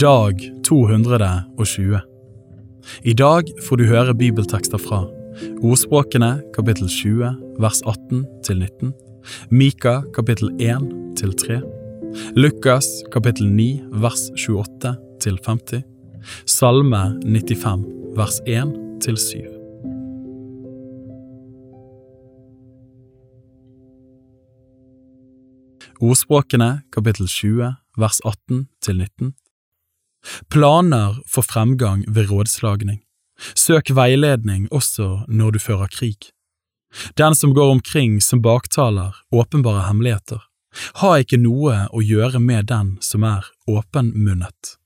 Dag 220 I dag får du høre bibeltekster fra Ordspråkene kapittel 20 vers 18 til 19, Mika kapittel 1 til 3, Lukas kapittel 9 vers 28 til 50, Salme 95 vers 1 til 7. Ordspråkene kapittel 20 vers 18 til 19 Planer for fremgang ved rådslagning. Søk veiledning også når du fører krig. Den som går omkring som baktaler åpenbare hemmeligheter, har ikke noe å gjøre med den som er åpenmunnet.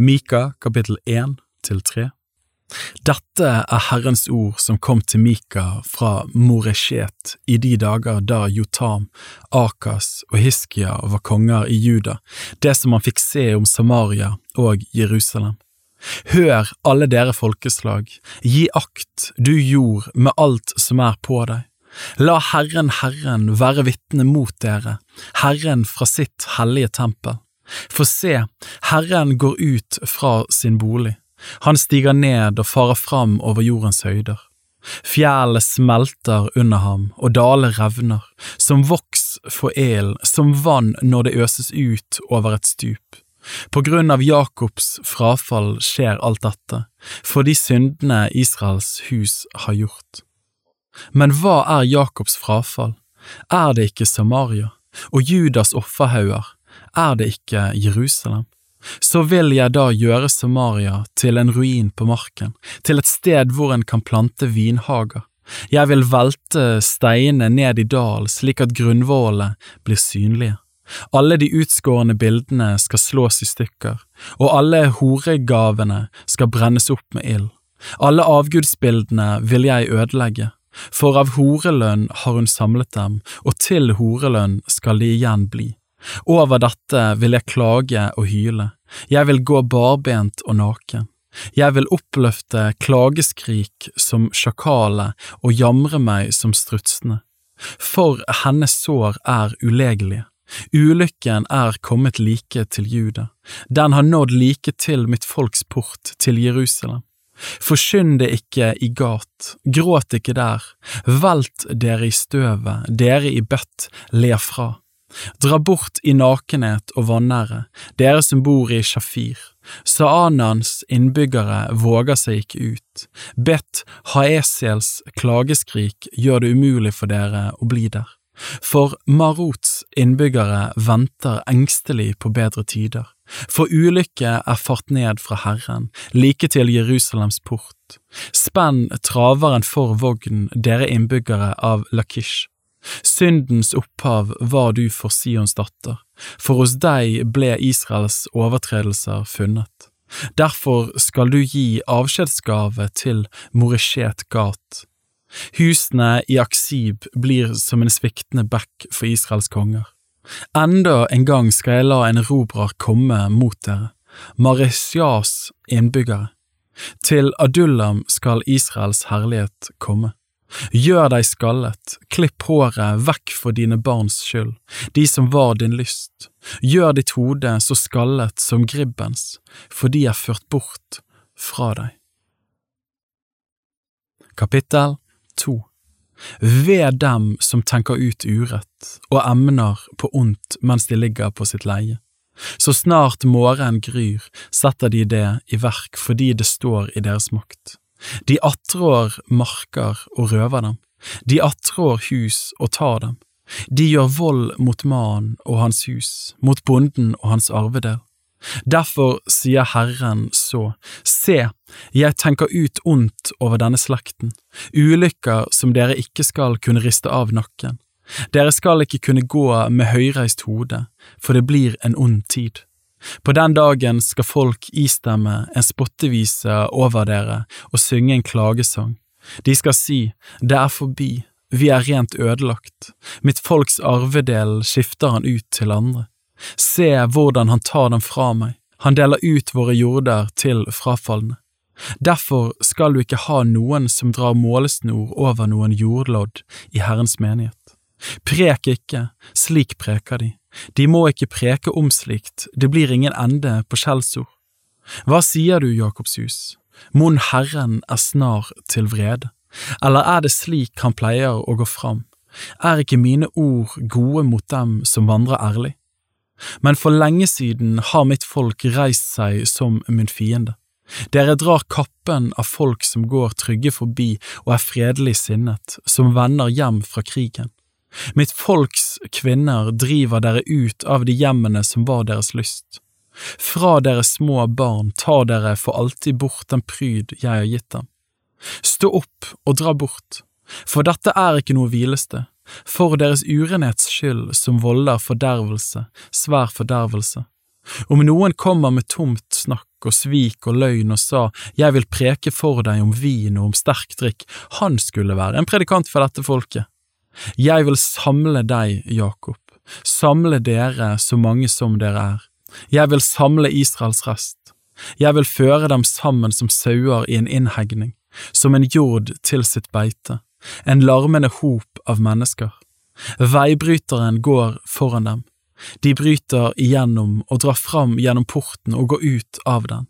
Mika kapittel 1 til 3 Dette er Herrens ord som kom til Mika fra Moreshet i de dager da Jotam, Akas og Hiskia var konger i Juda, det som han fikk se om Samaria og Jerusalem. Hør, alle dere folkeslag, gi akt, du jord, med alt som er på deg. La Herren Herren være vitne mot dere, Herren fra sitt hellige tempel. For se, Herren går ut fra sin bolig, han stiger ned og farer fram over jordens høyder. Fjellet smelter under ham, og daler revner, som voks for elen, som vann når det øses ut over et stup. På grunn av Jakobs frafall skjer alt dette, for de syndene Israels hus har gjort. Men hva er Jakobs frafall? Er det ikke Samaria og Judas offerhauger, er det ikke Jerusalem? Så vil jeg da gjøre Samaria til en ruin på marken, til et sted hvor en kan plante vinhager. Jeg vil velte steinene ned i dal slik at grunnvollene blir synlige. Alle de utskårne bildene skal slås i stykker, og alle horegavene skal brennes opp med ild. Alle avgudsbildene vil jeg ødelegge, for av horelønn har hun samlet dem, og til horelønn skal de igjen bli. Over dette vil jeg klage og hyle, jeg vil gå barbent og naken. Jeg vil oppløfte klageskrik som sjakale og jamre meg som strutsene. For hennes sår er ulegelige. Ulykken er kommet like til Juda, den har nådd like til mitt folks port, til Jerusalem. Forskynd det ikke i gat, gråt ikke der, velt dere i støvet, dere i bøtt, le fra. Dra bort i nakenhet og vanære, dere som bor i Shafir. Saanans innbyggere våger seg ikke ut. Bet Haesiels klageskrik gjør det umulig for dere å bli der. For Marots innbyggere venter engstelig på bedre tider. For ulykke er fart ned fra Herren, like til Jerusalems port. Spenn traveren for vogn, dere innbyggere av Lakish. Syndens opphav var du for Sions datter, for hos deg ble Israels overtredelser funnet. Derfor skal du gi avskjedsgave til Moreshet Gat. Husene i Aksib blir som en sviktende bekk for Israels konger. Enda en gang skal jeg la en erobrer komme mot dere, Maresjas innbyggere. Til Adullam skal Israels herlighet komme. Gjør deg skallet, klipp håret vekk for dine barns skyld, de som var din lyst. Gjør ditt hode så skallet som gribbens, for de er ført bort fra deg. Kapittel 2 Ved dem som tenker ut urett og emner på ondt mens de ligger på sitt leie. Så snart morgenen gryr, setter de det i verk fordi det står i deres makt. De attrår marker og røver dem, de attrår hus og tar dem, de gjør vold mot mannen og hans hus, mot bonden og hans arvedel. Derfor sier Herren så, se, jeg tenker ut ondt over denne slekten, ulykker som dere ikke skal kunne riste av nakken. Dere skal ikke kunne gå med høyreist hode, for det blir en ond tid. På den dagen skal folk istemme en spottevise over dere og synge en klagesang. De skal si, det er forbi, vi er rent ødelagt, mitt folks arvedel skifter han ut til andre. Se hvordan han tar dem fra meg, han deler ut våre jorder til frafalne. Derfor skal du ikke ha noen som drar målesnor over noen jordlodd i Herrens menighet. Prek ikke, slik preker de, de må ikke preke om slikt, det blir ingen ende på skjellsord. Hva sier du, Jakobshus, mon Herren er snar til vrede, eller er det slik han pleier å gå fram, er ikke mine ord gode mot dem som vandrer ærlig? Men for lenge siden har mitt folk reist seg som min fiende. Dere drar kappen av folk som går trygge forbi og er fredelig sinnet, som vender hjem fra krigen. Mitt folks kvinner driver dere ut av de hjemmene som var deres lyst. Fra deres små barn tar dere for alltid bort den pryd jeg har gitt dem. Stå opp og dra bort, for dette er ikke noe hvilested, for deres urenhets skyld som volder fordervelse, svær fordervelse. Om noen kommer med tomt snakk og svik og løgn og sa jeg vil preke for deg om vin og om sterk drikk, han skulle være en predikant for dette folket. Jeg vil samle deg, Jakob, samle dere så mange som dere er. Jeg vil samle Israels rest. Jeg vil føre dem sammen som sauer i en innhegning, som en jord til sitt beite, en larmende hop av mennesker. Veibryteren går foran dem. De bryter igjennom og drar fram gjennom porten og går ut av den.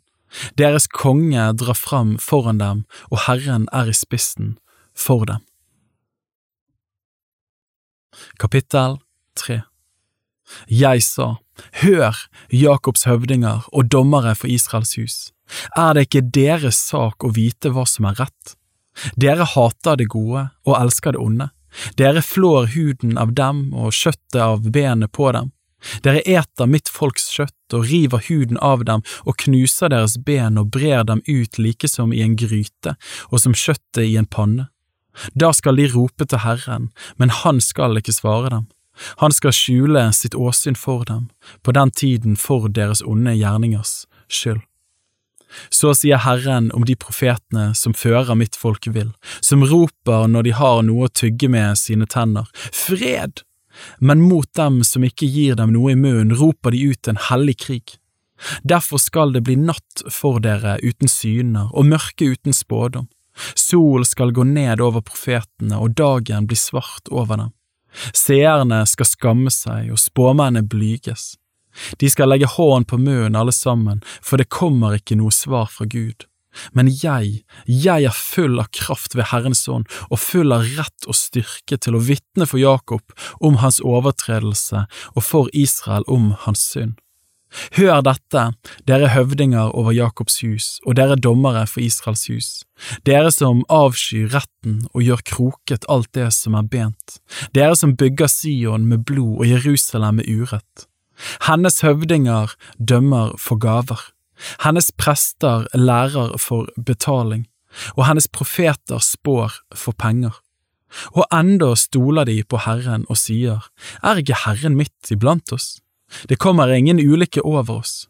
Deres konge drar fram foran dem, og Herren er i spissen for dem. Kapittel 3 Jeg sa, Hør, Jakobs høvdinger og dommere for Israels hus, er det ikke deres sak å vite hva som er rett? Dere hater det gode og elsker det onde. Dere flår huden av dem og kjøttet av benet på dem. Dere eter mitt folks kjøtt og river huden av dem og knuser deres ben og brer dem ut like som i en gryte og som kjøttet i en panne. Da skal de rope til Herren, men han skal ikke svare dem. Han skal skjule sitt åsyn for dem, på den tiden for deres onde gjerningers skyld. Så sier Herren om de profetene som fører mitt folk vill, som roper når de har noe å tygge med sine tenner, fred! Men mot dem som ikke gir dem noe i munnen, roper de ut en hellig krig. Derfor skal det bli natt for dere uten syner og mørke uten spådom. Sol skal gå ned over profetene, og dagen blir svart over dem. Seerne skal skamme seg, og spåmennene blyges. De skal legge hånd på munnen alle sammen, for det kommer ikke noe svar fra Gud. Men jeg, jeg er full av kraft ved Herrens ånd og full av rett og styrke til å vitne for Jakob om hans overtredelse og for Israel om hans synd. Hør dette, dere høvdinger over Jakobs hus, og dere dommere for Israels hus, dere som avskyr retten og gjør kroket alt det som er bent, dere som bygger Sion med blod og Jerusalem med urett. Hennes høvdinger dømmer for gaver, hennes prester lærer for betaling, og hennes profeter spår for penger. Og enda stoler de på Herren og sier, er ikke Herren midt iblant oss? Det kommer ingen ulykke over oss,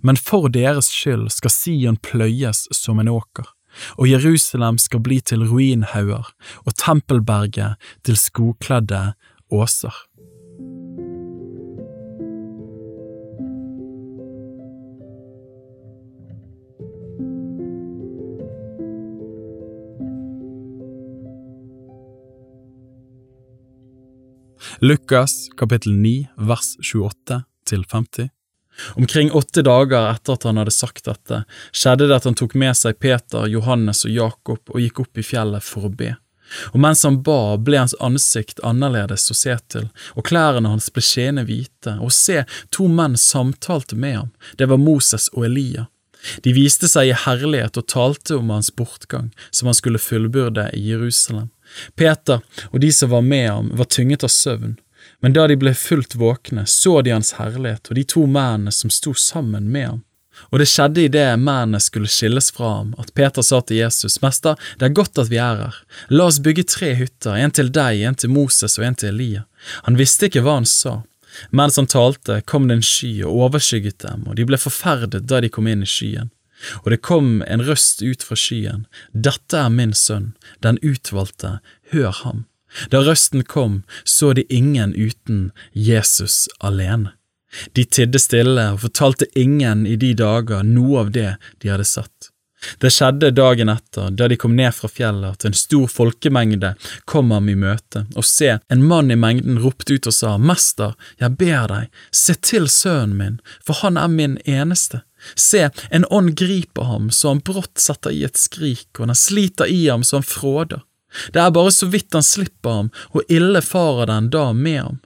men for deres skyld skal Sion pløyes som en åker, og Jerusalem skal bli til ruinhauger og tempelberget til skogkledde åser. Lukas kapittel 9 vers 28 til 50. Omkring åtte dager etter at han hadde sagt dette, skjedde det at han tok med seg Peter, Johannes og Jakob og gikk opp i fjellet for å be. Og mens han ba, ble hans ansikt annerledes å se til, og klærne hans ble skjene hvite, og se, to menn samtalte med ham, det var Moses og Elia. De viste seg i herlighet og talte om hans bortgang, som han skulle fullbyrde i Jerusalem. Peter og de som var med ham, var tynget av søvn, men da de ble fullt våkne, så de hans herlighet og de to mennene som sto sammen med ham. Og det skjedde idet mennene skulle skilles fra ham, at Peter sa til Jesus, Mester, det er godt at vi er her, la oss bygge tre hytter, en til deg, en til Moses og en til Elia. Han visste ikke hva han sa. Mens han talte, kom det en sky og overskygget dem, og de ble forferdet da de kom inn i skyen. Og det kom en røst ut fra skyen, Dette er min sønn, den utvalgte, hør ham. Da røsten kom, så de ingen uten Jesus alene. De tidde stille og fortalte ingen i de dager noe av det de hadde sett. Det skjedde dagen etter, da de kom ned fra fjellet, at en stor folkemengde kom ham i møte, og se, en mann i mengden ropte ut og sa, Mester, jeg ber deg, se til sønnen min, for han er min eneste. Se, en ånd griper ham så han brått setter i et skrik, og den sliter i ham så han fråder. Det er bare så vidt han slipper ham, og ille farer den da med ham.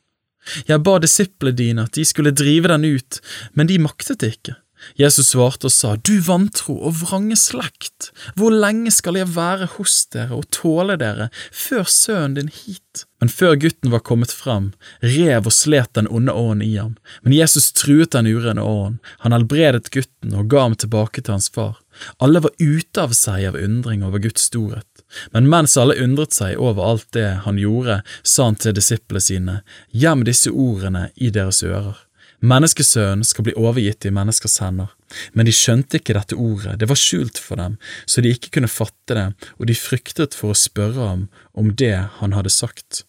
Jeg ba disiplene dine at de skulle drive den ut, men de maktet det ikke. Jesus svarte og sa, Du vantro og vrange slekt, hvor lenge skal jeg være hos dere og tåle dere før sønnen din hit? Men før gutten var kommet frem, rev og slet den onde ånden i ham, men Jesus truet den urene ånden, han helbredet gutten og ga ham tilbake til hans far. Alle var ute av seg av undring over Guds storhet. Men mens alle undret seg over alt det han gjorde, sa han til disiplene sine, gjem disse ordene i deres ører. Menneskesønnen skal bli overgitt i menneskers hender. Men de skjønte ikke dette ordet, det var skjult for dem, så de ikke kunne fatte det, og de fryktet for å spørre ham om det han hadde sagt.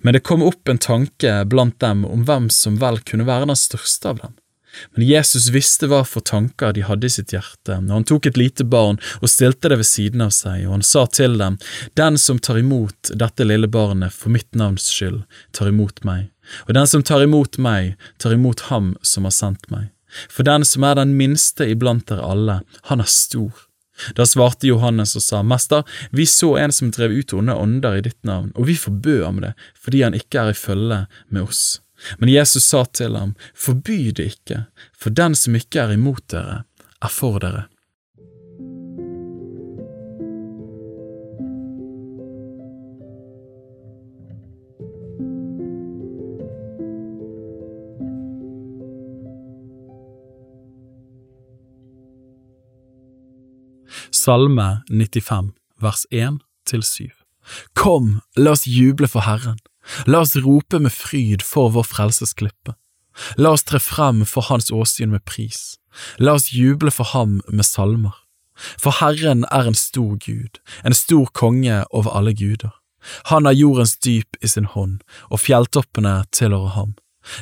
Men det kom opp en tanke blant dem om hvem som vel kunne være den største av dem. Men Jesus visste hva for tanker de hadde i sitt hjerte, og han tok et lite barn og stilte det ved siden av seg, og han sa til dem, Den som tar imot dette lille barnet for mitt navns skyld, tar imot meg, og den som tar imot meg, tar imot ham som har sendt meg. For den som er den minste iblant dere alle, han er stor. Da svarte Johannes og sa, Mester, vi så en som drev ut onde ånder i ditt navn, og vi forbød ham det, fordi han ikke er i følge med oss. Men Jesus sa til ham, Forby det ikke, for den som ikke er imot dere, er for dere. Salme 95, vers 1 til 7 Kom, la oss juble for Herren. La oss rope med fryd for vår frelsesklippe. La oss tre frem for Hans åsyn med pris. La oss juble for ham med salmer. For Herren er en stor Gud, en stor konge over alle guder. Han har jordens dyp i sin hånd, og fjelltoppene tilhører ham.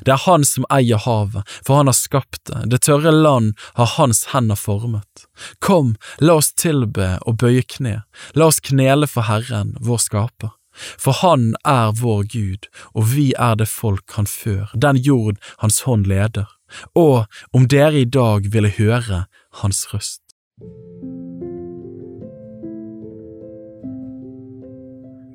Det er han som eier havet, for han har skapt det, det tørre land har hans hender formet. Kom, la oss tilbe og bøye kne, la oss knele for Herren, vår skaper. For han er vår Gud, og vi er det folk han før, den jord hans hånd leder. Og om dere i dag ville høre hans røst.